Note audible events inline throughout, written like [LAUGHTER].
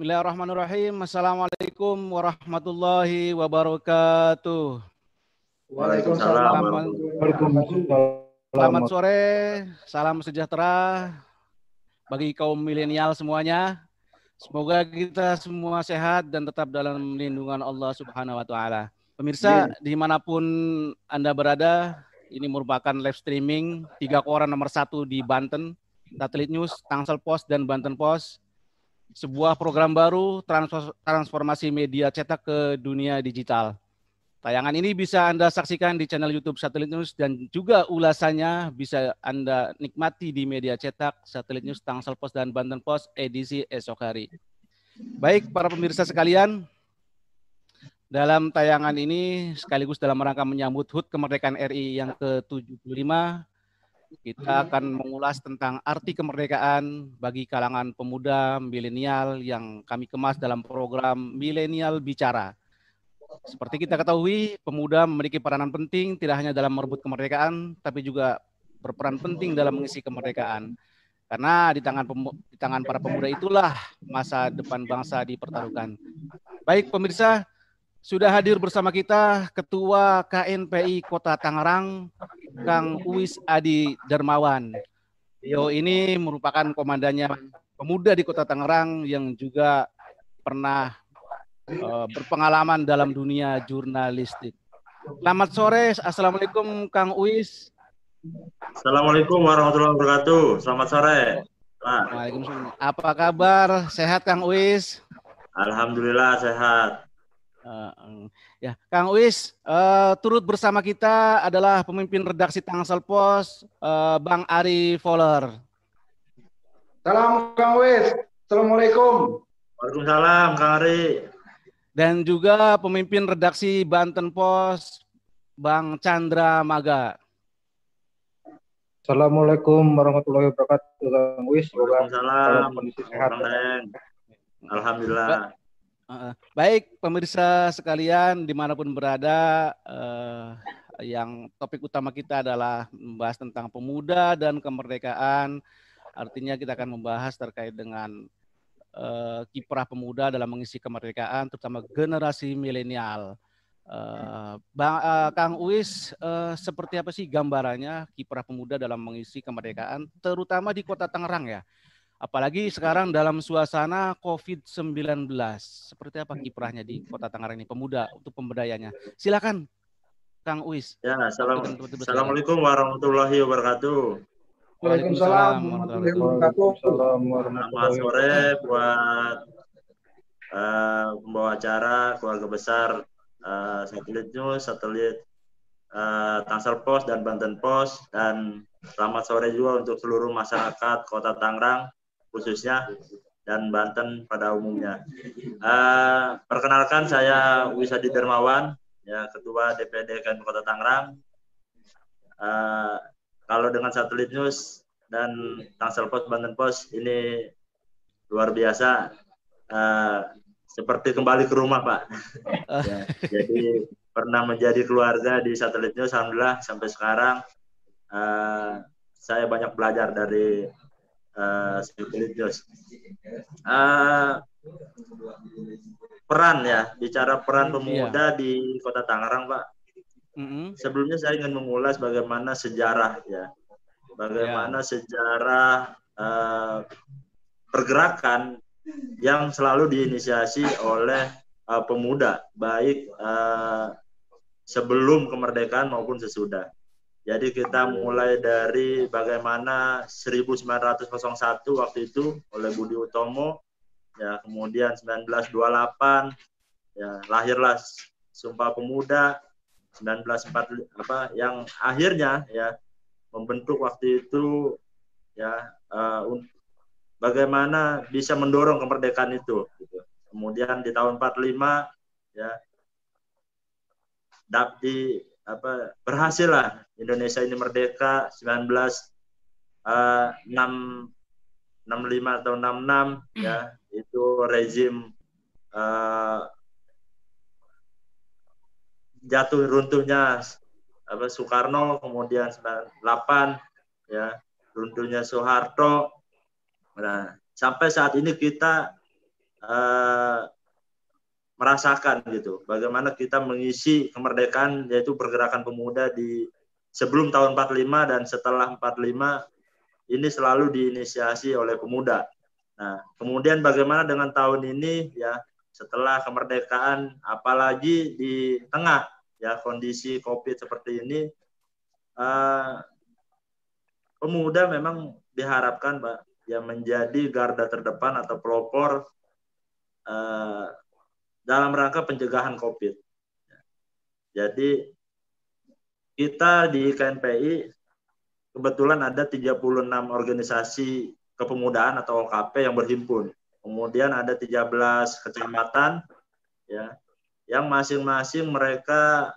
Bismillahirrahmanirrahim. Assalamualaikum warahmatullahi wabarakatuh. Waalaikumsalam. Selamat sore, salam sejahtera bagi kaum milenial semuanya. Semoga kita semua sehat dan tetap dalam lindungan Allah Subhanahu wa Ta'ala. Pemirsa, di mana pun Anda berada, ini merupakan live streaming tiga koran nomor satu di Banten, Satelit News, Tangsel Post, dan Banten Post. Sebuah program baru transformasi media cetak ke dunia digital. Tayangan ini bisa Anda saksikan di channel YouTube Satelit News dan juga ulasannya bisa Anda nikmati di media cetak Satelit News Tangsel Post dan Banten Post edisi esok hari. Baik para pemirsa sekalian, dalam tayangan ini sekaligus dalam rangka menyambut HUT kemerdekaan RI yang ke-75, kita akan mengulas tentang arti kemerdekaan bagi kalangan pemuda milenial yang kami kemas dalam program Milenial Bicara seperti kita ketahui, pemuda memiliki peranan penting tidak hanya dalam merebut kemerdekaan, tapi juga berperan penting dalam mengisi kemerdekaan. Karena di tangan di tangan para pemuda itulah masa depan bangsa dipertaruhkan. Baik pemirsa, sudah hadir bersama kita Ketua KNPI Kota Tangerang, Kang Uwis Adi Darmawan. Yo ini merupakan komandannya pemuda di Kota Tangerang yang juga pernah uh, berpengalaman dalam dunia jurnalistik. Selamat sore, Assalamualaikum Kang Uis. Assalamualaikum warahmatullahi wabarakatuh. Selamat sore. Waalaikumsalam. Apa kabar? Sehat Kang Uis? Alhamdulillah sehat. Uh, ya, Kang Uis, uh, turut bersama kita adalah pemimpin redaksi Tangsel Pos, uh, Bang Ari Fowler. Salam Kang Uis. Assalamualaikum. Waalaikumsalam Kang Ari dan juga pemimpin redaksi Banten Pos, Bang Chandra Maga. Assalamualaikum warahmatullahi wabarakatuh, Kang Wis. Waalaikumsalam. kondisi sehat. Alhamdulillah. Baik, pemirsa sekalian di mana pun berada, eh, yang topik utama kita adalah membahas tentang pemuda dan kemerdekaan. Artinya kita akan membahas terkait dengan uh, kiprah pemuda dalam mengisi kemerdekaan, terutama generasi milenial. Uh, Bang uh, Kang Uis, uh, seperti apa sih gambarannya kiprah pemuda dalam mengisi kemerdekaan, terutama di Kota Tangerang ya? Apalagi sekarang dalam suasana COVID-19. Seperti apa kiprahnya di Kota Tangerang ini pemuda untuk pemberdayanya? Silakan Kang Uis. Ya, Assalamualaikum warahmatullahi wabarakatuh. Waalaikumsalam warahmatullahi wabarakatuh. Selamat sore buat uh, pembawa acara keluarga besar uh, Satelit News, Satelit uh, Tangsel Pos dan Banten Pos dan selamat sore juga untuk seluruh masyarakat Kota Tangerang khususnya dan Banten pada umumnya. Uh, perkenalkan saya Wisadi Dermawan, ya Ketua DPD KN Kota Tangerang. Uh, kalau dengan satelit news dan Tangsel Post Banten Post ini luar biasa uh, seperti kembali ke rumah Pak. ya, jadi pernah menjadi keluarga di satelit news alhamdulillah sampai sekarang uh, saya banyak belajar dari uh. Uh, peran ya bicara peran pemuda iya. di Kota Tangerang Pak Mm-hmm. Sebelumnya saya ingin mengulas bagaimana sejarah ya, bagaimana yeah. sejarah uh, pergerakan yang selalu diinisiasi oleh uh, pemuda, baik uh, sebelum kemerdekaan maupun sesudah. Jadi kita mulai dari bagaimana 1901 waktu itu oleh Budi Utomo, ya kemudian 1928 ya lahirlah Sumpah Pemuda, 1945 apa yang akhirnya ya membentuk waktu itu ya uh, bagaimana bisa mendorong kemerdekaan itu gitu. Kemudian di tahun 45 ya di apa berhasil lah. Indonesia ini merdeka 19 uh, 6 65 atau 66 ya. Itu rezim uh, jatuh runtuhnya apa Soekarno kemudian 98 ya. Runtuhnya Soeharto. Nah sampai saat ini kita uh, merasakan gitu bagaimana kita mengisi kemerdekaan yaitu pergerakan pemuda di sebelum tahun 45 dan setelah 45 ini selalu diinisiasi oleh pemuda. Nah, kemudian bagaimana dengan tahun ini ya setelah kemerdekaan apalagi di tengah ya kondisi Covid seperti ini uh, pemuda memang diharapkan Pak ya menjadi garda terdepan atau pelopor uh, dalam rangka pencegahan COVID. Jadi kita di KNPI kebetulan ada 36 organisasi kepemudaan atau OKP yang berhimpun. Kemudian ada 13 kecamatan ya yang masing-masing mereka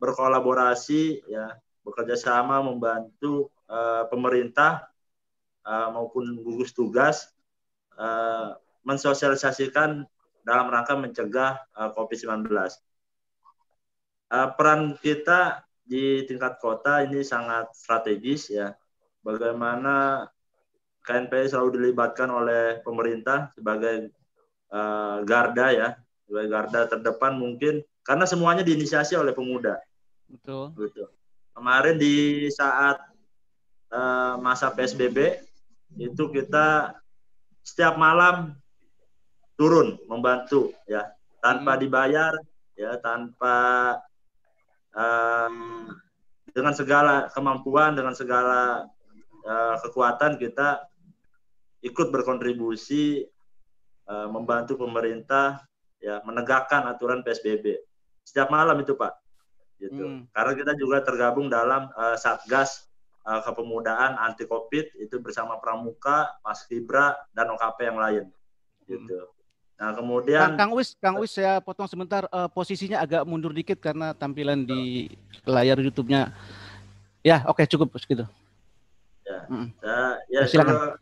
berkolaborasi ya bekerja sama membantu uh, pemerintah uh, maupun gugus tugas uh, mensosialisasikan dalam rangka mencegah uh, COVID-19. Uh, peran kita di tingkat kota ini sangat strategis ya. Bagaimana KNPI selalu dilibatkan oleh pemerintah sebagai uh, garda ya, sebagai garda terdepan mungkin karena semuanya diinisiasi oleh pemuda. Betul. Gitu. Kemarin di saat uh, masa PSBB itu kita setiap malam turun membantu ya tanpa hmm. dibayar ya tanpa um, dengan segala kemampuan dengan segala uh, kekuatan kita ikut berkontribusi uh, membantu pemerintah ya menegakkan aturan PSBB setiap malam itu pak gitu hmm. karena kita juga tergabung dalam uh, satgas uh, kepemudaan anti covid itu bersama Pramuka, Mas Fibra dan OKP yang lain gitu. Hmm. Nah, kemudian Kang Wis, Kang Wis saya potong sebentar uh, posisinya agak mundur dikit karena tampilan di layar YouTube-nya. Ya, oke okay, cukup segitu. Ya. Mm. Saya, ya, silakan. Saya,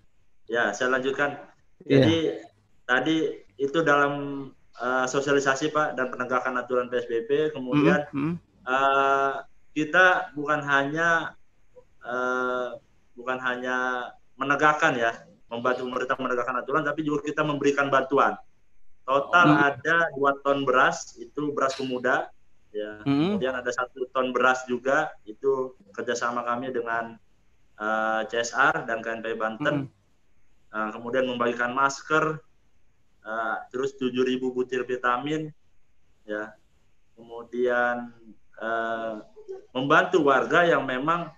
ya, saya lanjutkan. Iya. Jadi yeah. tadi itu dalam uh, sosialisasi Pak dan penegakan aturan PSBB, kemudian mm -hmm. uh, kita bukan hanya uh, bukan hanya menegakkan ya, membantu pemerintah menegakkan aturan, tapi juga kita memberikan bantuan Total hmm. ada dua ton beras, itu beras pemuda. Ya. Hmm. Kemudian ada satu ton beras juga, itu kerjasama kami dengan uh, eh, CSR dan KNP Banten. Hmm. Uh, kemudian membagikan masker, uh, terus 7.000 butir vitamin, ya. Kemudian uh, membantu warga yang memang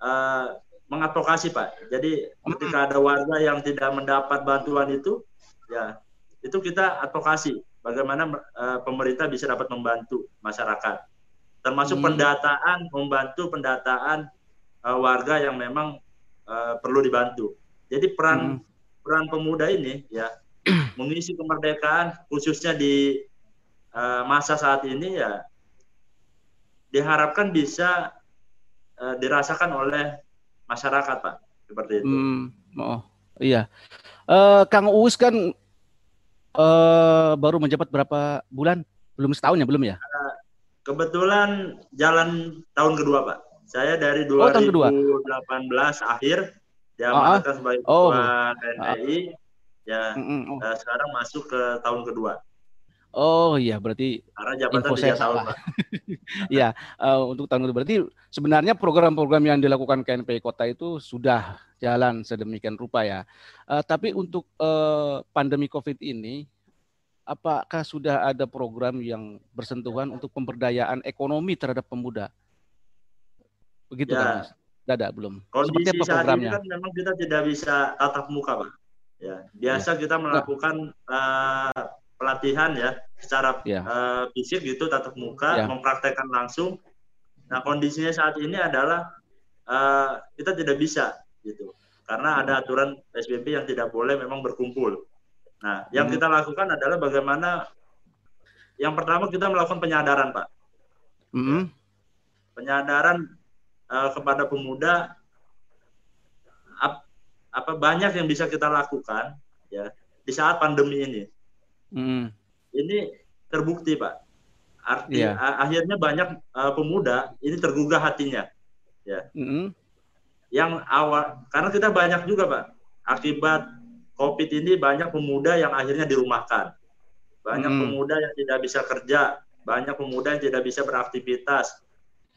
uh, mengadvokasi Pak. Jadi ketika ada warga yang tidak mendapat bantuan itu, ya itu kita advokasi bagaimana uh, pemerintah bisa dapat membantu masyarakat termasuk hmm. pendataan membantu pendataan uh, warga yang memang uh, perlu dibantu jadi peran hmm. peran pemuda ini ya [CLEARS THROAT] mengisi kemerdekaan khususnya di uh, masa saat ini ya diharapkan bisa uh, dirasakan oleh masyarakat pak seperti itu. Hmm. Oh iya, uh, Kang Uus kan uh, baru menjabat berapa bulan? Belum setahun ya, belum ya? Kebetulan jalan tahun kedua, Pak. Saya dari 2018 oh, akhir diamanatkan ah, ah. sebagai oh. ketua TNI. Ya, mm -mm. oh. uh, sekarang masuk ke tahun kedua. Oh iya, berarti karena jabatan info saya tahun, Pak. [LAUGHS] Iya, uh, untuk tahun kedua berarti sebenarnya program-program yang dilakukan KNPI Kota itu sudah jalan sedemikian rupa ya. Uh, tapi untuk uh, pandemi COVID ini, apakah sudah ada program yang bersentuhan untuk pemberdayaan ekonomi terhadap pemuda? Begitu ya. kan? Tidak belum. Kondisi Seperti apa programnya? Saat ini kan memang kita tidak bisa tatap muka, Pak. Ya, biasa ya. kita melakukan uh, pelatihan ya secara ya. Uh, fisik gitu tatap muka, ya. mempraktekkan langsung. Nah, kondisinya saat ini adalah uh, kita tidak bisa gitu. Karena ada aturan PSBB yang tidak boleh memang berkumpul. Nah, yang hmm. kita lakukan adalah bagaimana yang pertama kita melakukan penyadaran, Pak. Hmm. Penyadaran uh, kepada pemuda ap, apa banyak yang bisa kita lakukan ya di saat pandemi ini. Hmm. Ini terbukti, Pak. Arti yeah. akhirnya banyak uh, pemuda ini tergugah hatinya. Ya. Mm -hmm yang awal karena kita banyak juga pak akibat COVID ini banyak pemuda yang akhirnya dirumahkan. Banyak Hmm. pemuda yang tidak bisa kerja, banyak pemuda yang tidak bisa beraktivitas,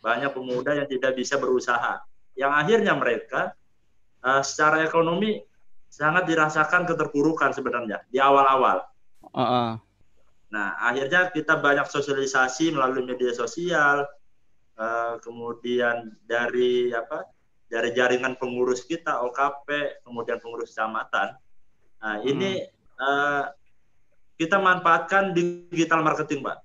banyak pemuda yang tidak bisa berusaha. Yang akhirnya mereka eh, secara ekonomi sangat dirasakan keterpurukan sebenarnya di awal-awal. Heeh. Nah, akhirnya kita banyak sosialisasi melalui media sosial, eh, kemudian dari apa? Dari jaringan pengurus kita OKP, kemudian pengurus kecamatan. Nah, ini eh, kita manfaatkan digital marketing, Pak.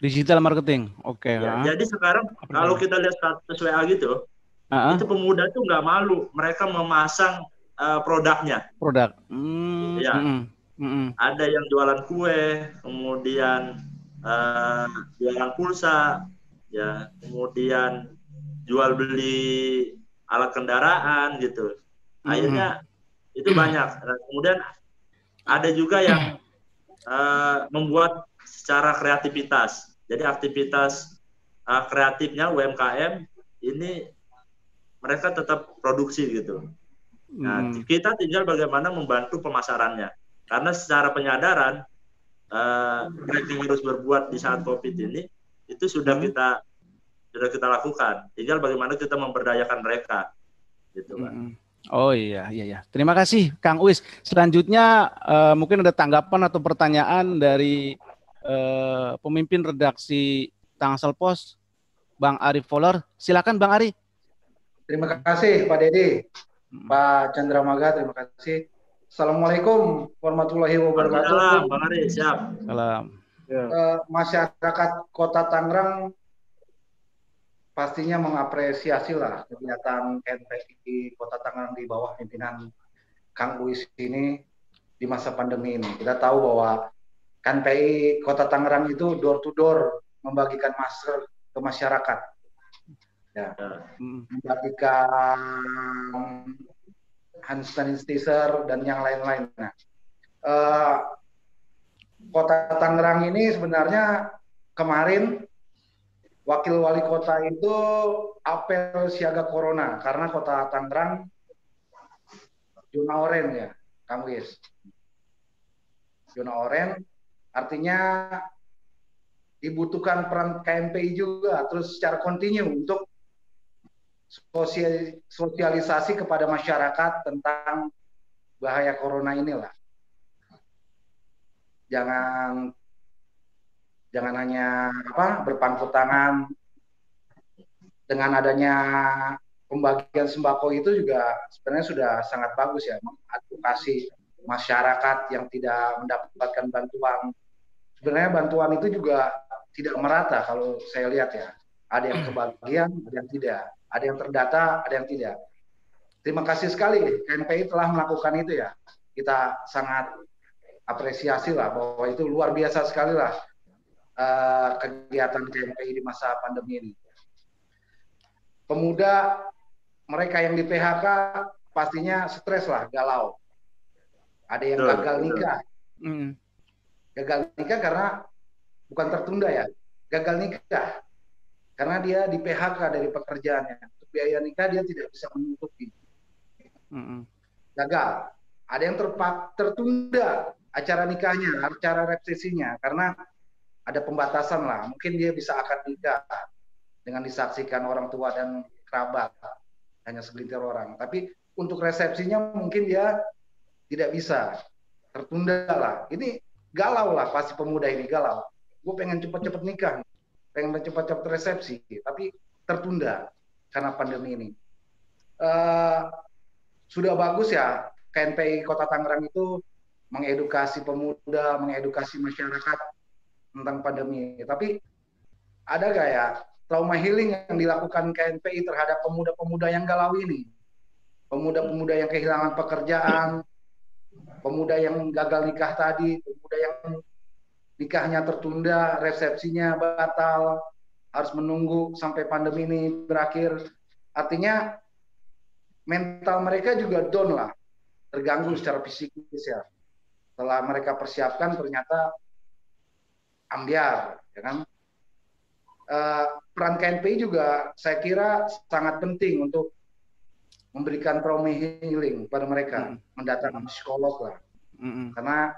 Digital marketing. Oke. Ya, ah. jadi sekarang Apa kalau kita lihat status WA gitu, ah, itu pemuda tuh nggak malu, mereka memasang eh, produknya. produk. Hmm, Iya. mm-mm, mm-mm. ada yang jualan kue, kemudian eh, jualan pulsa, ya, kemudian jual beli alat kendaraan gitu. Akhirnya itu banyak. Nah, kemudian ada juga yang eh, membuat secara kreativitas. Jadi aktivitas eh, kreatifnya UMKM ini mereka tetap produksi gitu. Nah, Mm. kita tinggal bagaimana membantu pemasarannya. Karena secara penyadaran eh, mereka yang harus berbuat di saat COVID ini itu sudah Hmm. kita sudah kita lakukan. Tinggal bagaimana kita memberdayakan mereka. Gitu, Pak. Mm-mm. Oh iya, iya, iya. Terima kasih, Kang Uis. Selanjutnya eh, mungkin ada tanggapan atau pertanyaan dari eh, pemimpin redaksi Tangsel Pos, Bang Arif Foller. Silakan, Bang Ari. Terima kasih Pak Dedi, Pak Chandra Maga, terima kasih. Assalamualaikum warahmatullahi wabarakatuh. Waalaikumsalam, Bang Ari, siap. Salam. Eh, masyarakat Kota Tangerang pastinya mengapresiasi lah kegiatan NPI Kota Tangerang di bawah pimpinan Kang Uis ini di masa pandemi ini. Kita tahu bahwa KNPI Kota Tangerang itu door to door membagikan masker ke masyarakat, Mm. membagikan hand sanitizer dan yang lain-lain. Nah, eh, Kota Tangerang ini sebenarnya kemarin wakil wali kota itu apel siaga corona karena Kota Tangerang zona oranye ya, Kang Wis. Zona oranye artinya dibutuhkan peran KMPI juga terus secara kontinu untuk sosial- sosialisasi kepada masyarakat tentang bahaya corona inilah. Jangan jangan hanya apa berpangku tangan dengan adanya pembagian sembako itu juga sebenarnya sudah sangat bagus ya mengadvokasi masyarakat yang tidak mendapatkan bantuan. Sebenarnya bantuan itu juga tidak merata kalau saya lihat ya. Ada yang kebagian, ada yang tidak. Ada yang terdata, ada yang tidak. Terima kasih sekali KNPI telah melakukan itu ya. Kita sangat apresiasi lah bahwa itu luar biasa sekali lah eh, kegiatan KNPI di masa pandemi ini. Pemuda mereka yang di PHK pastinya stres lah, galau. Ada yang Betul, gagal betul. nikah, Mm. gagal nikah karena bukan tertunda ya, gagal nikah karena dia di PHK dari pekerjaannya. Untuk biaya nikah dia tidak bisa menutupi, Mm-mm. gagal. Ada yang terpak tertunda acara nikahnya, acara resepsinya karena ada pembatasan lah. Mungkin dia bisa akad nikah dengan disaksikan orang tua dan kerabat hanya segelintir orang. Tapi untuk resepsinya mungkin dia tidak bisa tertunda lah. Ini galau lah pasti pemuda ini galau. Gue pengen cepet-cepet nikah, pengen cepet-cepet resepsi, tapi tertunda karena pandemi ini. Eh, sudah bagus ya KNPI Kota Tangerang itu mengedukasi pemuda, mengedukasi masyarakat tentang pandemi. Tapi ada gak ya trauma healing yang dilakukan KNPI terhadap pemuda-pemuda yang galau ini? Pemuda-pemuda yang kehilangan pekerjaan, pemuda yang gagal nikah tadi, pemuda yang nikahnya tertunda, resepsinya batal, harus menunggu sampai pandemi ini berakhir. Artinya mental mereka juga down lah, terganggu secara psikis ya. Setelah mereka persiapkan ternyata ambiar, ya kan? Eh, peran KNPI juga saya kira sangat penting untuk memberikan promi healing pada mereka, Hmm. mendatangkan psikolog lah. Mm-mm. Karena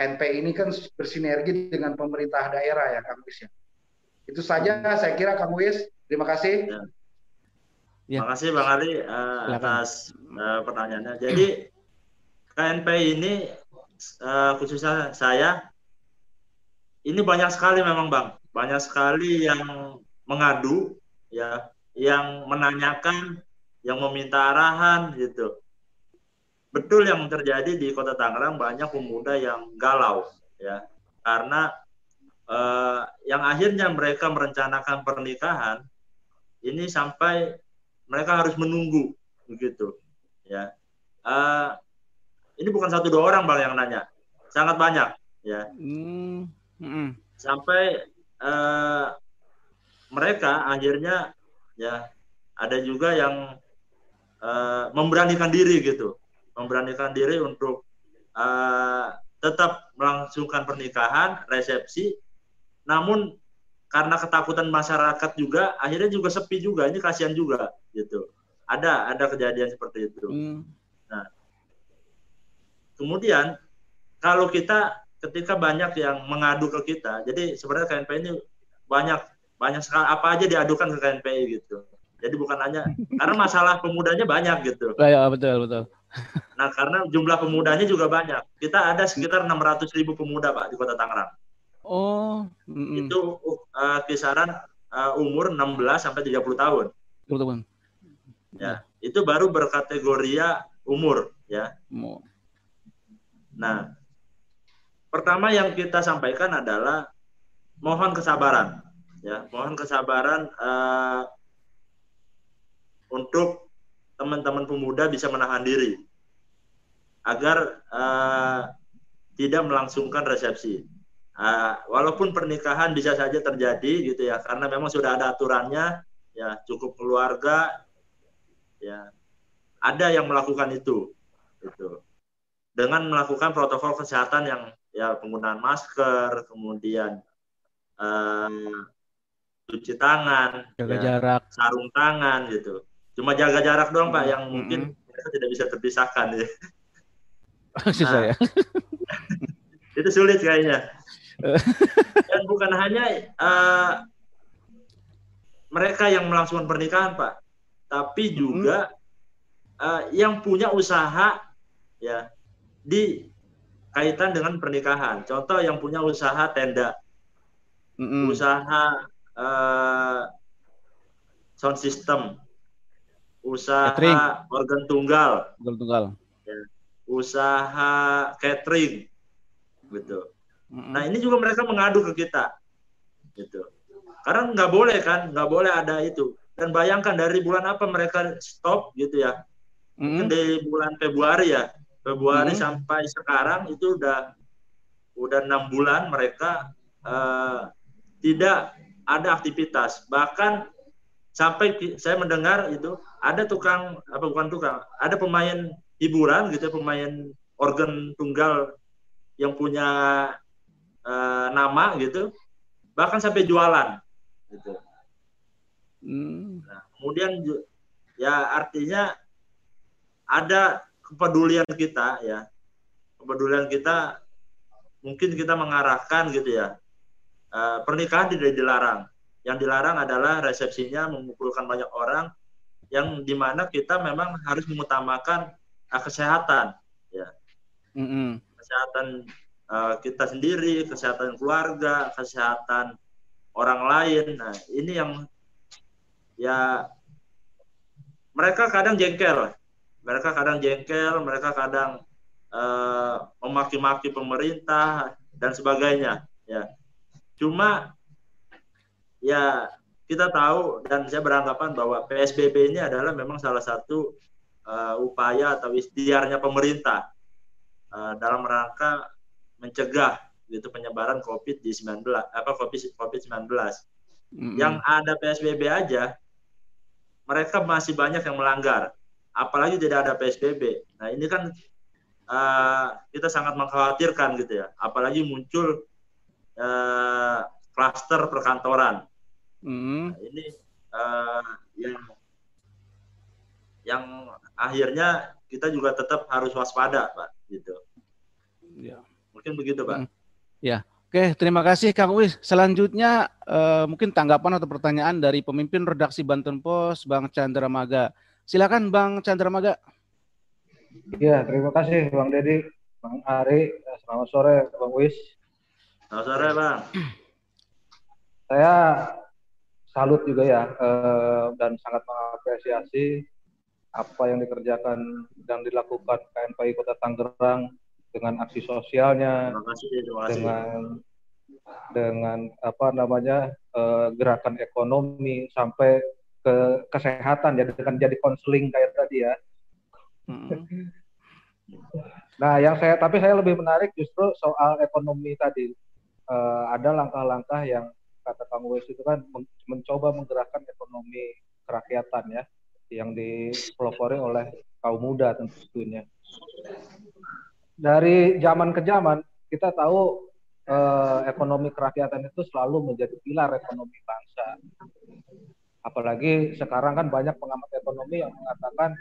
KNP ini kan bersinergi dengan pemerintah daerah ya Kang Wis ya. Itu saja saya kira Kang Wis. Terima kasih. Ya. Ya. Makasih Bang Ali Silakan. atas eh, pertanyaannya. Jadi KNP ini eh, khususnya saya ini banyak sekali memang Bang, banyak sekali yang mengadu ya, yang menanyakan, yang meminta arahan gitu. Betul yang terjadi di Kota Tangerang banyak pemuda yang galau ya, karena eh, yang akhirnya mereka merencanakan pernikahan ini sampai mereka harus menunggu begitu ya. Eh, ini bukan satu dua orang bang yang nanya. Sangat banyak ya Mm, sampai eh, mereka akhirnya ya ada juga yang eh, memberanikan diri gitu. Memberanikan diri untuk eh, tetap melangsungkan pernikahan resepsi. Namun karena ketakutan masyarakat juga akhirnya juga sepi juga. Ini kasihan juga gitu. Ada ada kejadian seperti itu. Mm. kemudian kalau kita ketika banyak yang mengadu ke kita jadi sebenarnya KNP ini banyak banyak sekali apa aja diadukan ke KNPI gitu jadi bukan hanya karena masalah pemudanya banyak gitu ya, betul betul. [LAUGHS] nah karena jumlah pemudanya juga banyak kita ada sekitar 600 ribu pemuda pak di kota Tangerang Oh, mm-mm. itu uh, kisaran uh, umur 16 sampai 30 tahun betul betul. ya itu baru berkategoria umur ya. Nah, pertama yang kita sampaikan adalah mohon kesabaran, ya, mohon kesabaran eh, untuk teman-teman pemuda bisa menahan diri agar eh, tidak melangsungkan resepsi. Eh, walaupun pernikahan bisa saja terjadi gitu ya, karena memang sudah ada aturannya, ya cukup keluarga, ya ada yang melakukan itu, gitu dengan melakukan protokol kesehatan yang ya penggunaan masker, kemudian eh, cuci tangan, Jaga ya, jarak. sarung tangan gitu. Cuma jaga jarak doang pak, yang mungkin mereka tidak bisa terpisahkan. Ya. [LAUGHS] Susah ya. [LAUGHS] Itu sulit kayaknya. [LAUGHS] Dan bukan hanya eh, mereka yang melangsungkan pernikahan pak, tapi juga eh, yang punya usaha ya di kaitan dengan pernikahan. Contoh yang punya usaha tenda, Mm-mm. usaha eh, sound system, usaha Catering. organ tunggal, Betul tunggal. usaha catering, gitu. Mm-mm. Nah ini juga mereka mengadu ke kita, gitu. Karena nggak boleh kan, nggak boleh ada itu. Dan bayangkan dari bulan apa mereka stop gitu ya? Mm-mm. Mungkin dari bulan Februari ya, Februari Hmm. sampai sekarang itu udah udah enam bulan mereka eh, tidak ada aktivitas. Bahkan sampai saya mendengar itu ada tukang apa bukan tukang, ada pemain hiburan gitu, ya, pemain organ tunggal yang punya eh, nama gitu, bahkan sampai jualan gitu. Mm. Kemudian ju- ya artinya ada kepedulian kita ya. Kepedulian kita mungkin kita mengarahkan gitu ya. Eh, pernikahan tidak dilarang. Yang dilarang adalah resepsinya mengumpulkan banyak orang yang di mana kita memang harus mengutamakan eh, kesehatan Mm-mm. kesehatan eh, kita sendiri, kesehatan keluarga, kesehatan orang lain. Nah, ini yang ya mereka kadang jengkel, mereka kadang jengkel, mereka kadang eh, memaki-maki pemerintah dan sebagainya. Ya, cuma ya kita tahu dan saya beranggapan bahwa PSBB ini adalah memang salah satu eh, upaya atau ikhtiarnya pemerintah eh, dalam rangka mencegah gitu penyebaran COVID di 19 apa COVID COVID 19. Mm-mm. Yang ada PSBB aja mereka masih banyak yang melanggar. Apalagi tidak ada PSBB. Nah, ini kan eh, kita sangat mengkhawatirkan gitu ya. Apalagi muncul klaster perkantoran. Mm-mm. Nah, ini eh, yang yang akhirnya kita juga tetap harus waspada, Pak. Gitu. Ya. Mungkin begitu, Pak. Ya. Oke, terima kasih Kang Uwis. Selanjutnya eh, mungkin tanggapan atau pertanyaan dari pemimpin redaksi Banten Pos, Bang Chandra Maga. Silakan Bang Chandra Maga. Iya, terima kasih Bang Dedi, Bang Ari. Selamat sore Bang Uwis. Selamat sore, Bang. Saya salut juga ya eh, dan sangat mengapresiasi apa yang dikerjakan dan dilakukan KNPI Kota Tangerang dengan aksi sosialnya, Terima kasih, terima kasih. dengan dengan apa namanya eh, gerakan ekonomi sampai ke kesehatan jadi dengan jadi konseling kayak tadi ya. Mm. [LAUGHS] Nah, yang saya tapi saya lebih menarik justru soal ekonomi tadi. Eh, ada langkah-langkah yang kata Kang Wes itu kan men- mencoba menggerakkan ekonomi kerakyatan ya, yang dipelopori oleh kaum muda tentunya. Dari zaman ke zaman kita tahu eh, ekonomi kerakyatan itu selalu menjadi pilar ekonomi bangsa. Apalagi sekarang kan banyak pengamat ekonomi yang mengatakan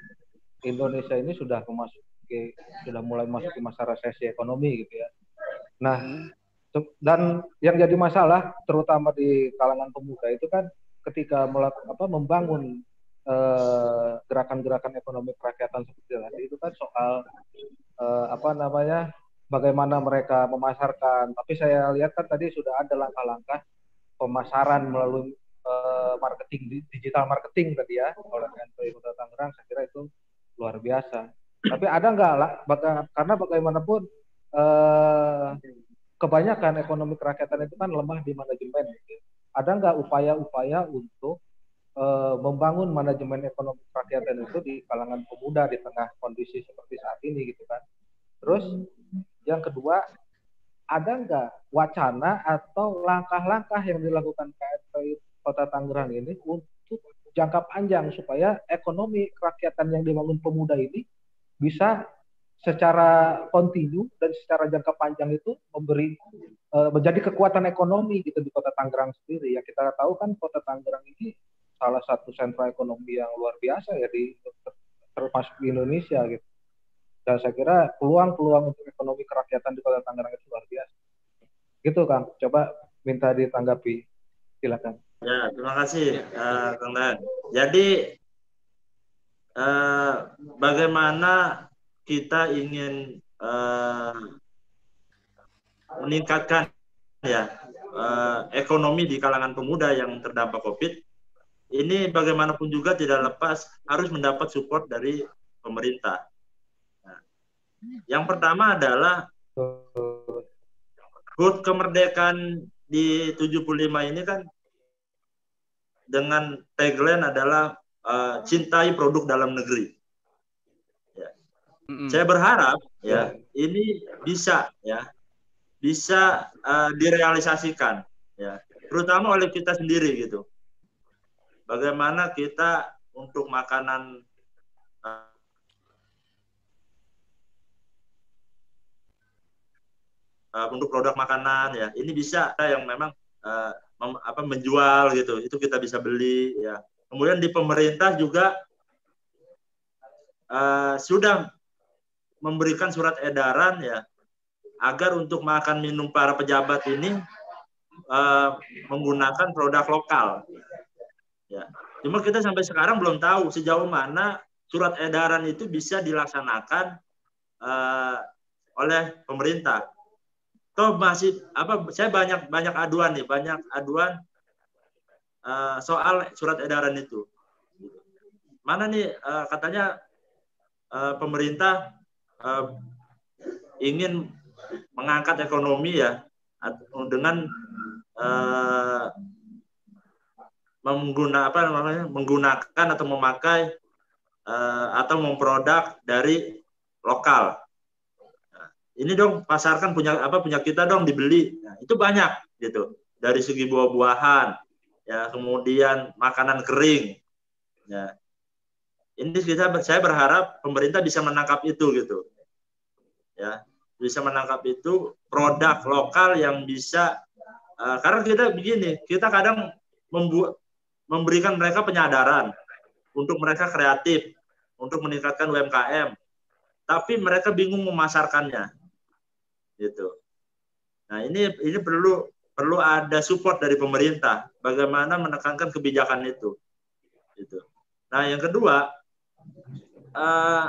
Indonesia ini sudah memasuki sudah mulai masuk ke masa resesi ekonomi gitu ya. Nah, se- dan yang jadi masalah terutama di kalangan pemuda itu kan ketika melakukan apa membangun eh, gerakan-gerakan ekonomi kerakyatan seperti tadi itu kan soal eh, apa namanya bagaimana mereka memasarkan. Tapi saya lihat kan tadi sudah ada langkah-langkah pemasaran melalui eh, marketing di- digital marketing tadi ya oleh NPI Kota Tangerang. Saya kira itu luar biasa. Tapi ada nggak lah, baga- karena bagaimanapun eh, kebanyakan ekonomi kerakyatan itu kan lemah di manajemen. Ada nggak upaya-upaya untuk eh, membangun manajemen ekonomi kerakyatan itu di kalangan pemuda di tengah kondisi seperti saat ini gitu kan? Terus yang kedua, ada nggak wacana atau langkah-langkah yang dilakukan KFI Kota Tangerang ini untuk jangka panjang supaya ekonomi kerakyatan yang dibangun pemuda ini bisa secara kontinu dan secara jangka panjang itu memberi eh, menjadi kekuatan ekonomi gitu di Kota Tangerang sendiri. Ya kita tahu kan Kota Tangerang ini salah satu sentra ekonomi yang luar biasa ya di termasuk di Indonesia gitu. Dan saya kira peluang-peluang untuk ekonomi kerakyatan di Kota Tangerang itu luar biasa. Gitu Kang, coba minta ditanggapi. Silakan. Ya, terima kasih, eh, Kang Dan. Jadi, eh, bagaimana kita ingin eh, meningkatkan ya eh, ekonomi di kalangan pemuda yang terdampak COVID, ini bagaimanapun juga tidak lepas harus mendapat support dari pemerintah. Nah, yang pertama adalah HUT kemerdekaan di 75 ini kan dengan tagline adalah uh, cintai produk dalam negeri. Ya. Mm-mm. Saya berharap ya ini bisa ya bisa uh, direalisasikan ya terutama oleh kita sendiri gitu. Bagaimana kita untuk makanan uh, uh, untuk produk makanan ya ini bisa yang memang uh, mem- apa menjual gitu. Itu kita bisa beli ya. Kemudian di pemerintah juga uh, sudah memberikan surat edaran ya agar untuk makan minum para pejabat ini uh, menggunakan produk lokal. Ya. Cuma kita sampai sekarang belum tahu sejauh mana surat edaran itu bisa dilaksanakan uh, oleh pemerintah toh masih apa saya banyak banyak aduan nih banyak aduan uh, soal surat edaran itu. Mana nih uh, katanya uh, pemerintah uh, ingin mengangkat ekonomi ya dengan uh, mengguna apa namanya menggunakan atau memakai uh, atau memproduk dari lokal ini dong pasarkan punya apa punya kita dong dibeli. Nah, itu banyak gitu. Dari segi buah-buahan ya kemudian makanan kering ya. Ini kita saya berharap pemerintah bisa menangkap itu gitu. Ya bisa menangkap itu produk lokal yang bisa uh, karena kita begini kita kadang membuat memberikan mereka penyadaran untuk mereka kreatif untuk meningkatkan UMKM, tapi mereka bingung memasarkannya, gitu. Nah ini ini perlu perlu ada support dari pemerintah, bagaimana menekankan kebijakan itu, gitu. Nah yang kedua, uh,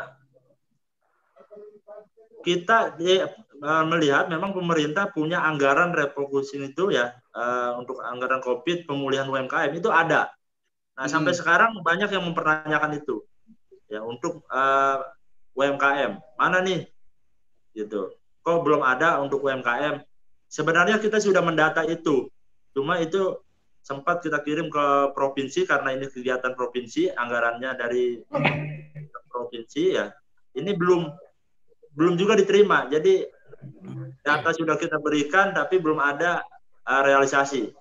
kita uh, melihat memang pemerintah punya anggaran refocusing itu ya uh, untuk anggaran COVID pemulihan UMKM itu ada. Nah hmm. sampai sekarang banyak yang mempertanyakan itu ya untuk uh, UMKM mana nih gitu. Kok belum ada untuk UMKM? Sebenarnya kita sudah mendata itu, cuma itu sempat kita kirim ke provinsi karena ini kegiatan provinsi anggarannya dari provinsi ya. Ini belum belum juga diterima. Jadi data sudah kita berikan tapi belum ada uh, realisasi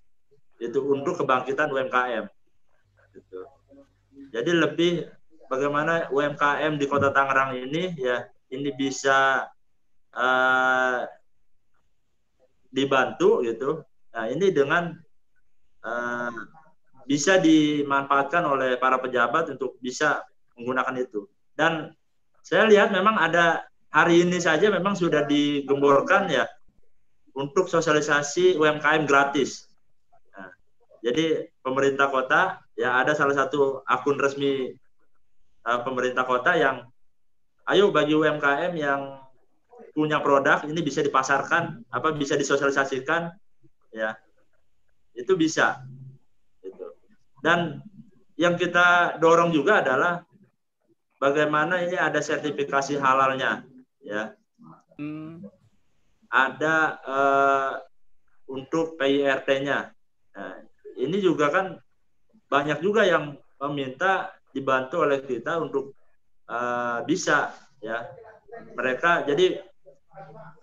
itu untuk kebangkitan UMKM. Gitu. Jadi lebih bagaimana UMKM di Kota Tangerang ini ya ini bisa uh, dibantu gitu. Nah ini dengan uh, bisa dimanfaatkan oleh para pejabat untuk bisa menggunakan itu. Dan saya lihat memang ada hari ini saja memang sudah digemborkan ya untuk sosialisasi UMKM gratis. Nah, jadi pemerintah kota ya ada salah satu akun resmi uh, pemerintah kota yang ayo bagi UMKM yang punya produk ini bisa dipasarkan apa bisa disosialisasikan ya itu bisa gitu. dan yang kita dorong juga adalah bagaimana ini ada sertifikasi halalnya ya hmm. ada uh, untuk PIRT-nya nah, ini juga kan banyak juga yang meminta dibantu oleh kita untuk uh, bisa ya mereka jadi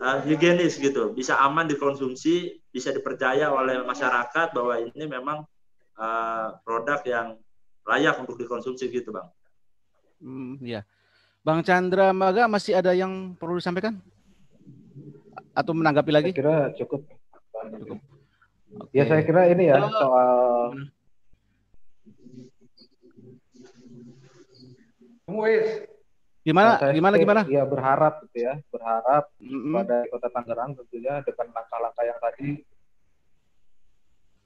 uh, higienis gitu bisa aman dikonsumsi bisa dipercaya oleh masyarakat bahwa ini memang uh, produk yang layak untuk dikonsumsi gitu bang. Hmm, ya. Bang Chandra Maga masih ada yang perlu disampaikan? Atau menanggapi lagi? Saya kira cukup. cukup. Okay. Ya saya kira ini ya soal Wis. Gimana? Nah, gimana? Gimana? Ya berharap gitu ya, berharap mm-hmm. pada Kota Tangerang tentunya dengan langkah-langkah yang tadi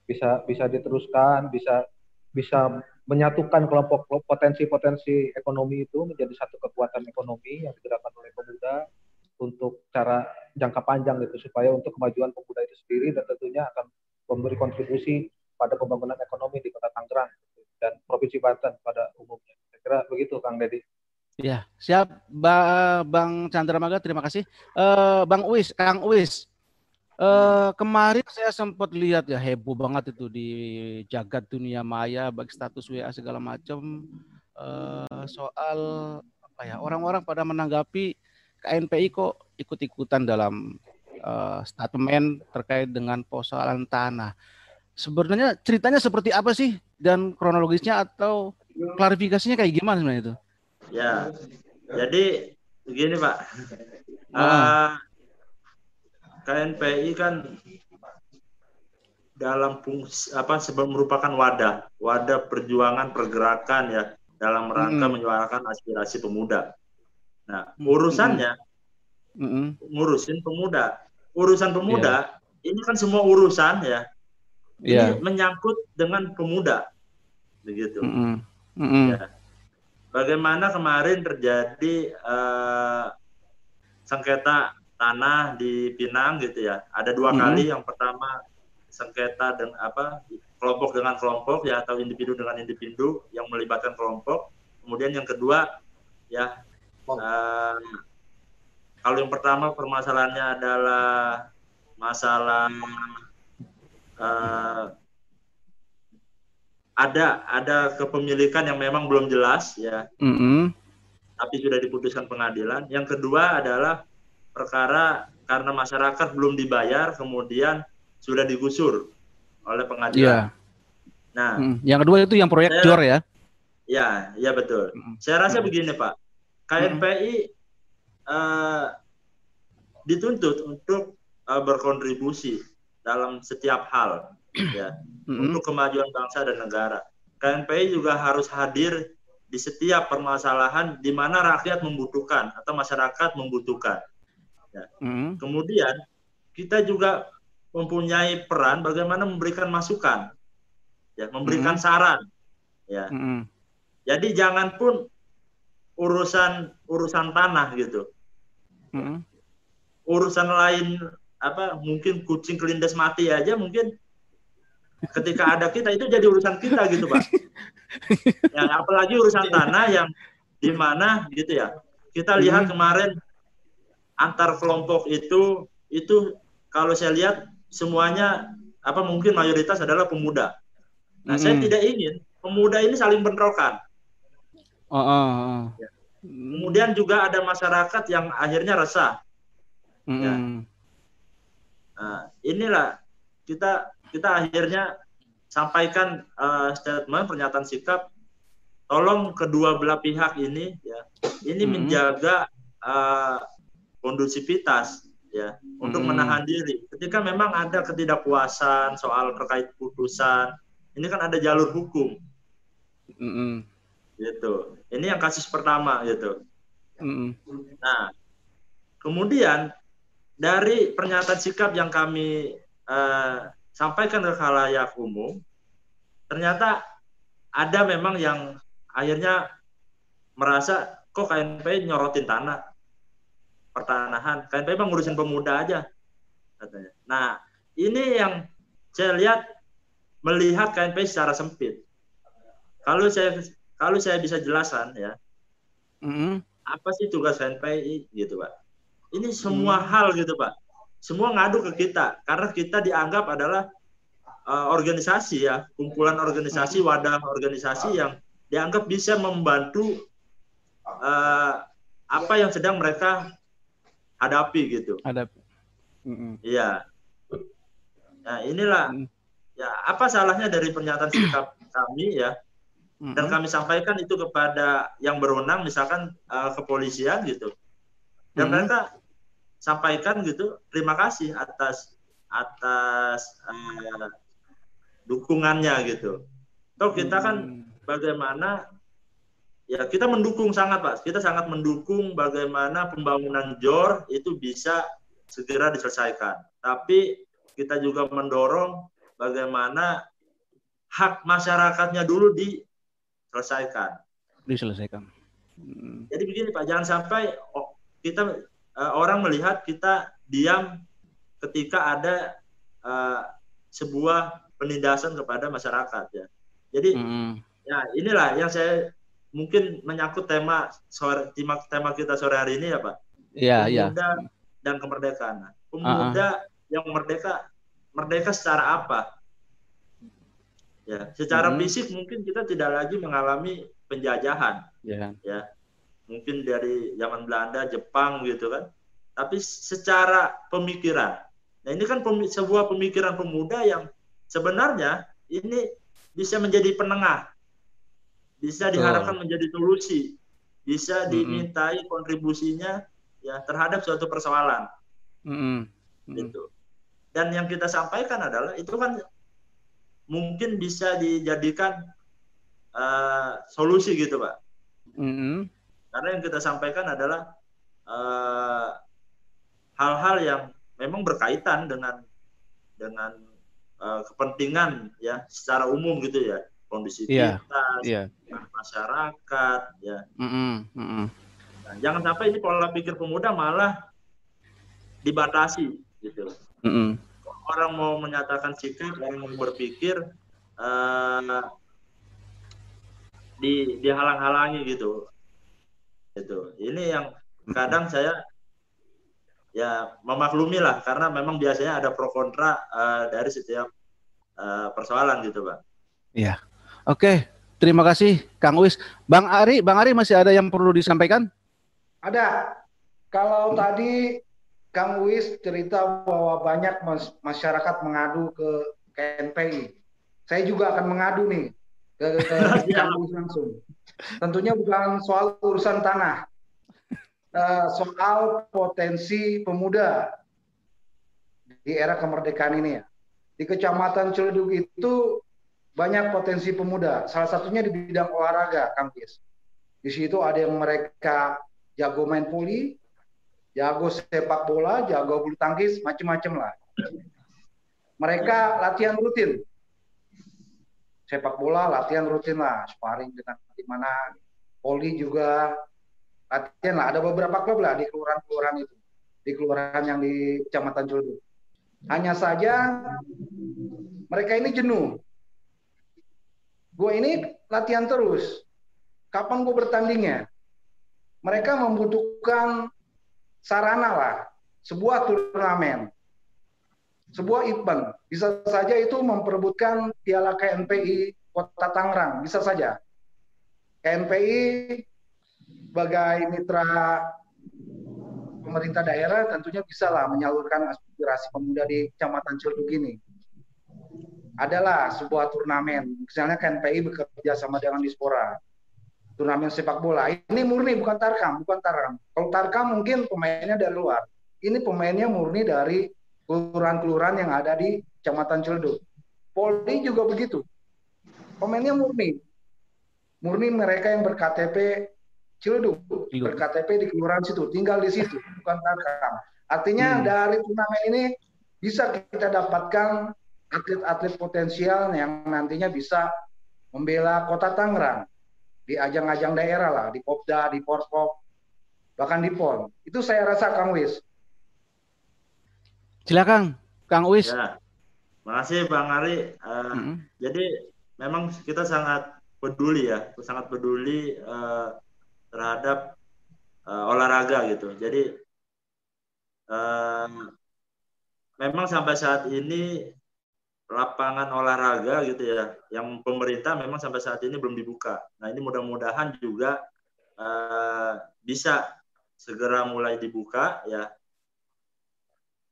bisa bisa diteruskan, bisa bisa menyatukan kelompok potensi-potensi ekonomi itu menjadi satu kekuatan ekonomi yang digerakkan oleh pemuda untuk cara jangka panjang gitu supaya untuk kemajuan pemuda itu sendiri dan tentunya akan memberi kontribusi pada pembangunan ekonomi di Kota Tangerang gitu, dan Provinsi Banten pada umumnya. Saya kira begitu Kang Deddy. Ya, siap ba Bang Chandra Maga, terima kasih. Uh, Bang Uis, Kang Uis, Uh, kemarin saya sempat lihat ya heboh banget itu di jagat dunia maya bagi status WA segala macam uh, soal apa ya orang-orang pada menanggapi KNPI kok ikut-ikutan dalam uh, statement terkait dengan persoalan tanah. Sebenarnya ceritanya seperti apa sih dan kronologisnya atau klarifikasinya kayak gimana sebenarnya itu? Ya, jadi begini Pak. Uh, KNPI kan dalam fungsi apa sebelum merupakan wadah, wadah perjuangan pergerakan ya dalam rangka mm. menyuarakan aspirasi pemuda. Nah, urusannya mm -hmm. ngurusin pemuda. Urusan pemuda yeah. ini kan semua urusan ya. Yeah. Ini menyangkut dengan pemuda. Begitu. Mm -hmm. Mm -hmm. Ya. Bagaimana kemarin terjadi uh, sengketa tanah di Pinang gitu ya. Ada dua hmm. kali. Yang pertama sengketa dan apa kelompok dengan kelompok ya atau individu dengan individu yang melibatkan kelompok. Kemudian yang kedua ya oh. uh, kalau yang pertama permasalahannya adalah masalah uh, ada ada kepemilikan yang memang belum jelas ya, mm -hmm. tapi sudah diputuskan pengadilan. Yang kedua adalah perkara karena masyarakat belum dibayar kemudian sudah digusur oleh pengadilan. Yeah. Nah, hmm. yang kedua itu yang proyek jor ya? Ya, ya betul. Hmm. Saya rasa hmm. begini Pak, KNPI hmm. uh, dituntut untuk uh, berkontribusi dalam setiap hal, ya, hmm. untuk kemajuan bangsa dan negara. KNPI juga harus hadir di setiap permasalahan di mana rakyat membutuhkan atau masyarakat membutuhkan. Ya. Mm. Kemudian kita juga mempunyai peran bagaimana memberikan masukan, ya, memberikan mm. saran, ya. Mm. Jadi jangan pun urusan urusan tanah gitu, mm. urusan lain apa mungkin kucing kelindes mati aja mungkin ketika ada kita itu jadi urusan kita gitu pak [LAUGHS] ya apalagi urusan tanah yang di mana gitu ya kita lihat hmm. kemarin antar kelompok itu itu kalau saya lihat semuanya apa mungkin mayoritas adalah pemuda nah hmm. saya tidak ingin pemuda ini saling bentrokan oh, oh, oh. Ya. kemudian juga ada masyarakat yang akhirnya resah hmm. ya. nah, inilah kita kita akhirnya sampaikan uh, statement pernyataan sikap tolong kedua belah pihak ini ya ini hmm. menjaga uh, kondusivitas ya untuk hmm. menahan diri ketika memang ada ketidakpuasan soal terkait putusan ini kan ada jalur hukum hmm. gitu ini yang kasus pertama gitu hmm. nah kemudian dari pernyataan sikap yang kami uh, sampaikan ke khalayak umum, ternyata ada memang yang akhirnya merasa kok KNP nyorotin tanah pertanahan, KNP memang ngurusin pemuda aja katanya. Nah, ini yang saya lihat melihat KNP secara sempit. Kalau saya kalau saya bisa jelaskan ya, mm -hmm. apa sih tugas KNPI gitu pak? Ini semua mm. hal gitu pak semua ngadu ke kita karena kita dianggap adalah uh, organisasi ya kumpulan organisasi hmm. wadah organisasi yang dianggap bisa membantu uh, apa yang sedang mereka hadapi gitu. Hadapi. Iya. Nah inilah mm. ya apa salahnya dari pernyataan sikap kami ya dan kami sampaikan itu kepada yang berwenang misalkan uh, kepolisian gitu dan mereka sampaikan gitu terima kasih atas atas uh, dukungannya gitu. Toh kita kan hmm. bagaimana ya kita mendukung sangat Pak. Kita sangat mendukung bagaimana pembangunan JOR itu bisa segera diselesaikan. Tapi kita juga mendorong bagaimana hak masyarakatnya dulu diselesaikan. Diselesaikan. Hmm. Jadi begini Pak, jangan sampai oh, kita uh, orang melihat kita diam ketika ada uh, sebuah penindasan kepada masyarakat ya. Jadi mm. ya inilah yang saya mungkin menyangkut tema sore tema, tema kita sore hari ini ya Pak. Iya iya. Pemuda dan kemerdekaan. Nah, pemuda uh -uh. yang merdeka merdeka secara apa? Ya, secara mm. fisik mungkin kita tidak lagi mengalami penjajahan. Yeah. Ya mungkin dari zaman Belanda, Jepang gitu kan. Tapi secara pemikiran. Nah ini kan pemi sebuah pemikiran pemuda yang sebenarnya ini bisa menjadi penengah. Bisa diharapkan menjadi solusi. Bisa dimintai kontribusinya ya terhadap suatu persoalan. Mm -hmm. Gitu. Dan yang kita sampaikan adalah itu kan mungkin bisa dijadikan uh, solusi gitu, Pak. Mm -hmm. Karena yang kita sampaikan adalah eh, hal-hal uh, yang memang berkaitan dengan dengan uh, kepentingan ya secara umum gitu ya kondisi yeah, yeah. masyarakat ya. Mm -hmm, mm -hmm. Nah, jangan sampai ini pola pikir pemuda malah dibatasi gitu. Mm -hmm. Orang mau menyatakan sikap, orang mau berpikir uh, di dihalang-halangi gitu itu. Ini yang kadang saya ya memaklumi lah karena memang biasanya ada pro kontra uh, dari setiap uh, persoalan gitu pak. Iya. Oke terima kasih Kang Wis Bang Ari Bang Ari masih ada yang perlu disampaikan? Ada. Kalau hmm. tadi Kang Wis cerita bahwa banyak masyarakat mengadu ke KNPI saya juga akan mengadu nih ke, ke [LAUGHS] Kang Wis langsung Tentunya bukan soal urusan tanah, uh, soal potensi pemuda di era kemerdekaan ini ya. Di Kecamatan Ciledug itu banyak potensi pemuda. Salah satunya di bidang olahraga, Kang. Di situ ada yang mereka jago main poli, jago sepak bola, jago bulu tangkis, macam-macam lah. Mereka latihan rutin. Sepak bola latihan rutin lah, sparring dengan di mana. Poli juga latihan lah. Ada beberapa klub lah di kelurahan-kelurahan itu, di kelurahan yang di Kecamatan Ciledug. Hanya saja mereka ini jenuh. Gue ini latihan terus. Kapan gue bertandingnya? Mereka membutuhkan sarana lah, sebuah turnamen, sebuah event. Bisa saja itu memperebutkan piala KNPI Kota Tangerang, bisa saja. KNPI sebagai mitra pemerintah daerah tentunya bisa lah menyalurkan aspirasi pemuda di Kecamatan Ciledug ini. Adalah sebuah turnamen, misalnya KNPI bekerja sama dengan Dispora turnamen sepak bola. Ini murni bukan Tarkam, bukan Tarkam. Kalau Tarkam mungkin pemainnya dari luar. Ini pemainnya murni dari kelurahan-kelurahan yang ada di Kecamatan Ciledug. Polri juga begitu. Pemainnya murni. Murni mereka yang berKTP Ciledug, berKTP di kelurahan situ, tinggal di situ, bukan Tarkam. Artinya hmm. dari turnamen ini bisa kita dapatkan atlet-atlet potensial yang nantinya bisa membela kota Tangerang di ajang-ajang daerah lah, di Popda, di Porpop, bahkan di PON. Itu saya rasa Kang Wis. Silakan, Kang Wis. Ya. Makasih Bang Ari. Uh, mm -hmm. Jadi memang kita sangat peduli ya, sangat peduli uh, terhadap uh, olahraga gitu. Jadi uh, memang sampai saat ini lapangan olahraga gitu ya, yang pemerintah memang sampai saat ini belum dibuka. Nah ini mudah-mudahan juga uh, bisa segera mulai dibuka ya,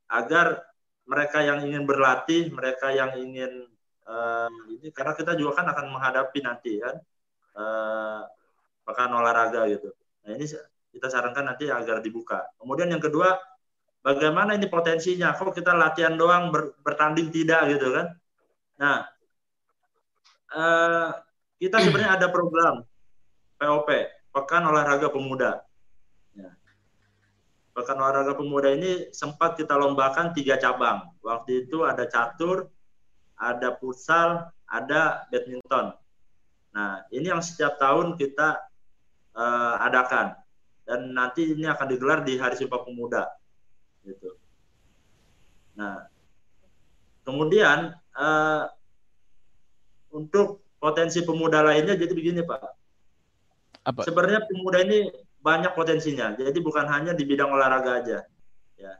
agar mereka yang ingin berlatih, mereka yang ingin uh, ini karena kita juga kan akan menghadapi nanti kan uh, pekan olahraga gitu. Nah ini kita sarankan nanti agar dibuka. Kemudian yang kedua bagaimana ini potensinya kok kita latihan doang ber, bertanding tidak gitu kan nah eh, kita sebenarnya ada program POP Pekan Olahraga Pemuda. Pekan Olahraga Pemuda ini sempat kita lombakan tiga cabang waktu itu ada catur ada futsal ada badminton nah ini yang setiap tahun kita uh, adakan dan nanti ini akan digelar di Hari Sumpah Pemuda gitu. Nah, kemudian uh, untuk potensi pemuda lainnya jadi begini Pak. Apa? Sebenarnya pemuda ini banyak potensinya. Jadi bukan hanya di bidang olahraga aja. Ya.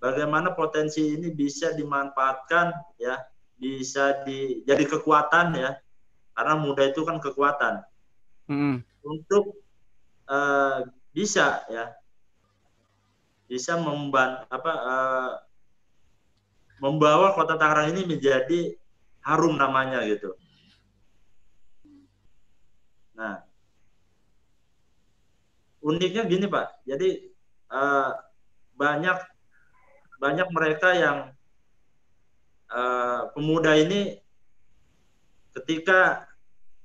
Bagaimana potensi ini bisa dimanfaatkan ya, bisa di jadi kekuatan ya. Karena muda itu kan kekuatan. Hmm. Untuk uh, bisa ya bisa memban apa uh, membawa kota Tangerang ini menjadi harum namanya gitu. Nah, uniknya gini Pak, jadi uh, banyak banyak mereka yang uh, pemuda ini ketika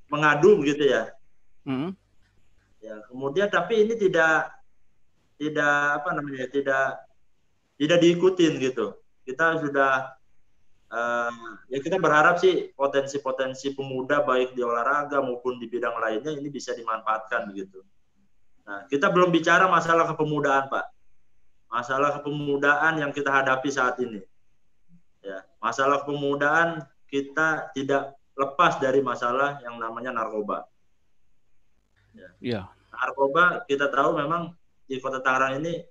mengadu gitu ya, hmm. ya kemudian tapi ini tidak tidak apa namanya tidak tidak diikutin gitu. Kita sudah uh, ya kita berharap sih potensi-potensi pemuda baik di olahraga maupun di bidang lainnya ini bisa dimanfaatkan begitu nah kita belum bicara masalah kepemudaan pak masalah kepemudaan yang kita hadapi saat ini ya masalah kepemudaan kita tidak lepas dari masalah yang namanya narkoba ya. ya. narkoba kita tahu memang di kota Tangerang ini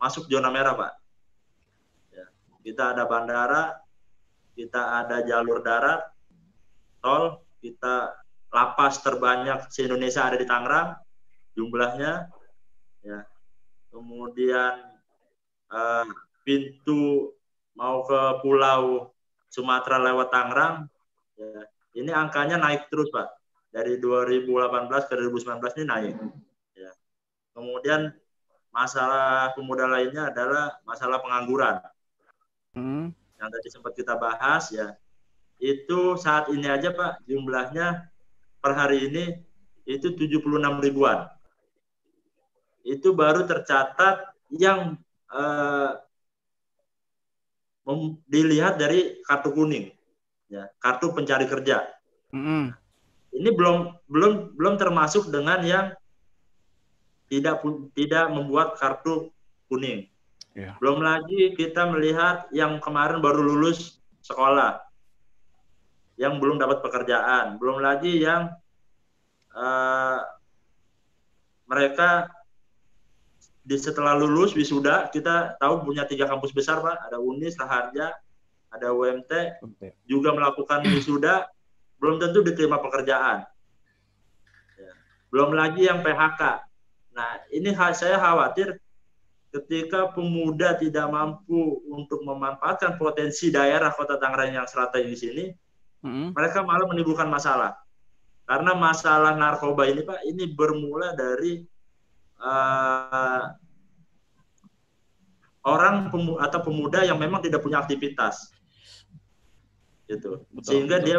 masuk zona merah pak. Ya. Kita ada bandara, kita ada jalur darat, tol, kita lapas terbanyak se Indonesia ada di Tangerang jumlahnya. Ya. Kemudian uh, pintu mau ke Pulau Sumatera lewat Tangerang, ya. ini angkanya naik terus pak. Dari 2018 ke 2019 ini naik. Kemudian masalah pemuda lainnya adalah masalah pengangguran. Hmm. Yang tadi sempat kita bahas ya. Itu saat ini aja Pak jumlahnya per hari ini itu 76 ribuan. Itu baru tercatat yang uh, dilihat dari kartu kuning, ya, kartu pencari kerja. Mm -hmm. Ini belum belum belum termasuk dengan yang tidak tidak membuat kartu kuning. Yeah. Belum lagi kita melihat yang kemarin baru lulus sekolah, yang belum dapat pekerjaan, belum lagi yang uh, mereka di setelah lulus wisuda kita tahu punya tiga kampus besar pak. Ada Unis Raharja ada UMT juga melakukan wisuda. Belum tentu diterima pekerjaan. Ya. belum lagi yang PHK nah ini saya khawatir ketika pemuda tidak mampu untuk memanfaatkan potensi daerah kota Tangerang yang strategis ini hmm. mereka malah menimbulkan masalah. Karena masalah narkoba ini pak ini bermula dari uh, orang pemu atau pemuda yang memang tidak punya aktivitas. Gitu. Betul, sehingga betul. dia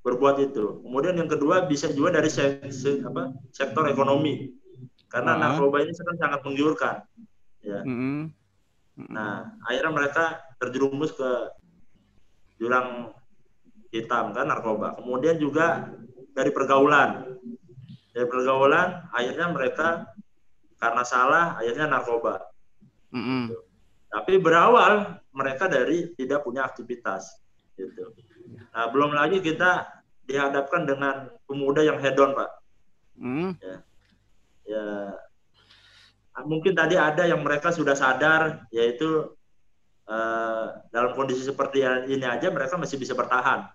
berbuat itu. Kemudian yang kedua bisa juga dari se se apa, sektor ekonomi. Karena uh -huh. narkoba ini sekarang sangat menggiurkan ya. Uh -huh. nah akhirnya mereka terjerumus ke jurang hitam kan narkoba. Kemudian juga dari pergaulan. Dari pergaulan akhirnya mereka karena salah akhirnya narkoba. Mm -hmm. Tapi berawal mereka dari tidak punya aktivitas, gitu. Nah belum lagi kita dihadapkan dengan pemuda yang hedon, pak. Mm. Ya, ya mungkin tadi ada yang mereka sudah sadar, yaitu uh, dalam kondisi seperti ini aja mereka masih bisa bertahan,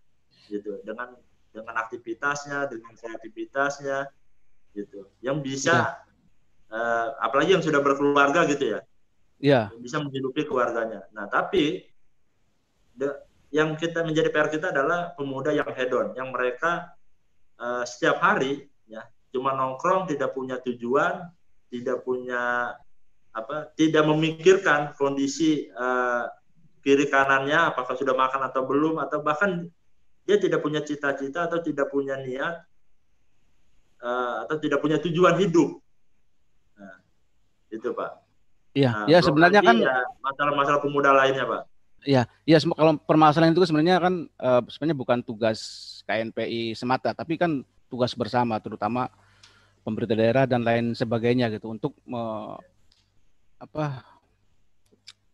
gitu, dengan dengan aktivitasnya, dengan kreativitasnya, gitu, yang bisa ya uh, apalagi yang sudah berkeluarga gitu ya, ya. bisa menghidupi keluarganya. Nah tapi de, yang kita menjadi PR kita adalah pemuda yang hedon, yang mereka uh, setiap hari ya cuma nongkrong, tidak punya tujuan, tidak punya apa, tidak memikirkan kondisi uh, kiri kanannya, apakah sudah makan atau belum, atau bahkan dia tidak punya cita-cita atau tidak punya niat uh, atau tidak punya tujuan hidup itu Pak. Iya, nah, ya sebenarnya kan ya masalah-masalah pemuda lainnya Pak. Iya, iya kalau permasalahan itu sebenarnya kan uh, sebenarnya bukan tugas KNPI semata, tapi kan tugas bersama, terutama pemerintah daerah dan lain sebagainya gitu untuk me, apa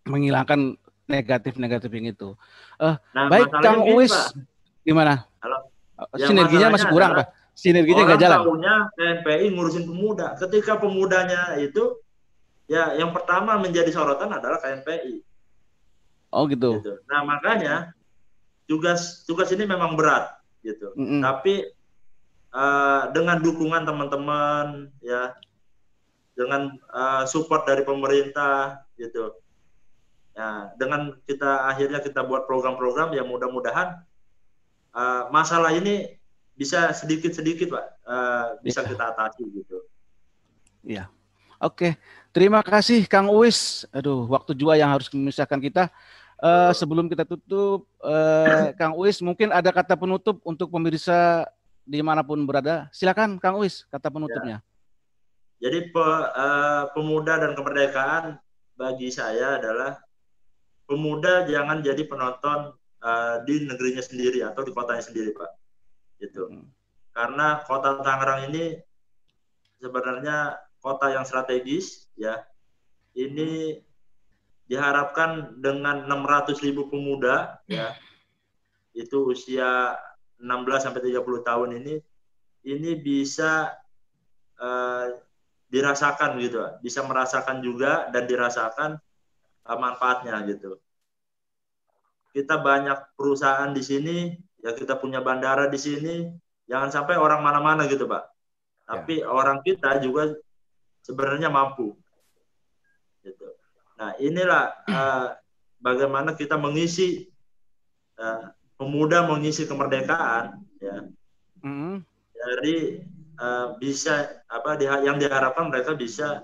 menghilangkan negatif-negatif yang itu. Uh, nah, baik Kang Uwis, gimana? Halo. Ya, Sinerginya masih kurang, Pak. Sinerginya nggak jalan. Tahunya KNPI ngurusin pemuda. Ketika pemudanya itu Ya, yang pertama menjadi sorotan adalah KNPI. Oh gitu. gitu. Nah makanya tugas tugas ini memang berat gitu. Mm -hmm. Tapi uh, dengan dukungan teman-teman ya, dengan uh, support dari pemerintah gitu. Ya, dengan kita akhirnya kita buat program-program yang mudah-mudahan uh, masalah ini bisa sedikit-sedikit pak uh, bisa yeah. kita atasi gitu. Iya. Oke, terima kasih Kang Uwis. Aduh, waktu juga yang harus memisahkan kita. Uh, sebelum kita tutup, uh, Kang Uwis mungkin ada kata penutup untuk pemirsa di mana pun berada. Silakan Kang Uwis, kata penutupnya. Ya. Jadi pe, uh, pemuda dan kemerdekaan bagi saya adalah pemuda jangan jadi penonton uh, di negerinya sendiri atau di kotanya sendiri, Pak. Gitu. Hmm. Karena kota Tangerang ini sebenarnya kota yang strategis ya. Ini diharapkan dengan 600 ribu pemuda ya. Itu usia 16 sampai 30 tahun ini ini bisa uh, dirasakan gitu bisa merasakan juga dan dirasakan uh, manfaatnya gitu. Kita banyak perusahaan di sini ya kita punya bandara di sini. Jangan sampai orang mana-mana gitu pak. Tapi ya. orang kita juga sebenarnya mampu. Gitu. Nah inilah uh, [CLEARS THROAT] bagaimana kita mengisi uh, pemuda mengisi kemerdekaan ya mm. dari uh, bisa apa di, yang diharapkan mereka bisa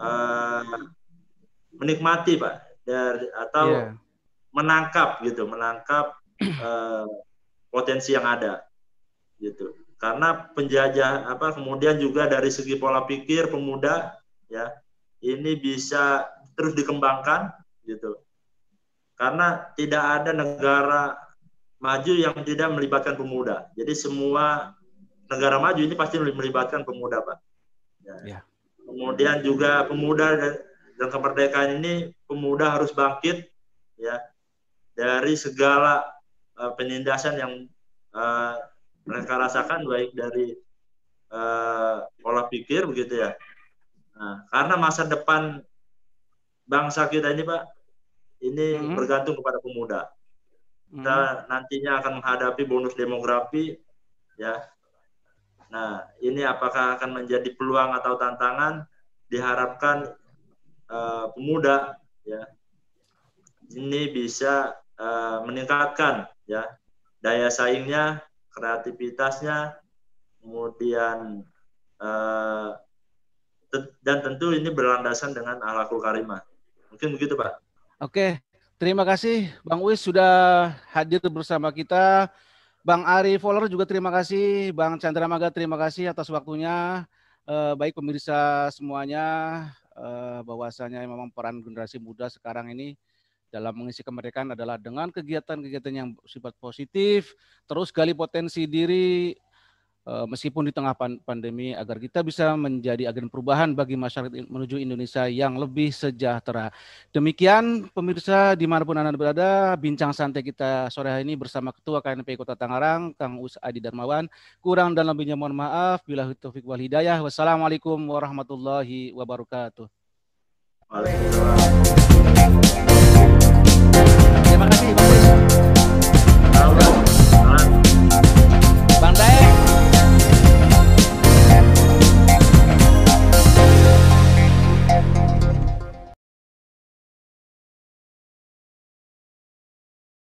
uh, menikmati pak dari atau yeah. menangkap gitu menangkap uh, potensi yang ada gitu karena penjajah apa kemudian juga dari segi pola pikir pemuda ya ini bisa terus dikembangkan gitu karena tidak ada negara maju yang tidak melibatkan pemuda jadi semua negara maju ini pasti melibatkan pemuda pak ya. ya. kemudian juga pemuda dan, dan kemerdekaan ini pemuda harus bangkit ya dari segala uh, penindasan yang uh, mereka rasakan baik dari uh, pola pikir begitu ya. Nah, karena masa depan bangsa kita ini Pak, ini hmm. bergantung kepada pemuda. Kita hmm. nantinya akan menghadapi bonus demografi ya. Nah, ini apakah akan menjadi peluang atau tantangan? Diharapkan uh, pemuda ya ini bisa uh, meningkatkan ya daya saingnya kreativitasnya, kemudian uh, dan tentu ini berlandasan dengan akhlakul karimah. Mungkin begitu, Pak. Oke, terima kasih Bang Wis sudah hadir bersama kita. Bang Ari Foller juga terima kasih, Bang Chandra Maga terima kasih atas waktunya. Uh, baik pemirsa semuanya, uh, bahwasanya memang peran generasi muda sekarang ini dalam mengisi kemerdekaan adalah dengan kegiatan-kegiatan yang sifat positif, terus gali potensi diri eh, meskipun di tengah pandemi agar kita bisa menjadi agen perubahan bagi masyarakat menuju Indonesia yang lebih sejahtera. Demikian pemirsa di mana pun anda berada, bincang santai kita sore hari ini bersama Ketua KNP Kota Tangerang, Kang Us Adi Darmawan. Kurang dan lebihnya mohon maaf. Bila taufik wal hidayah. Wassalamualaikum warahmatullahi wabarakatuh. Waalaikumsalam. Kasih. Bang Bang Dae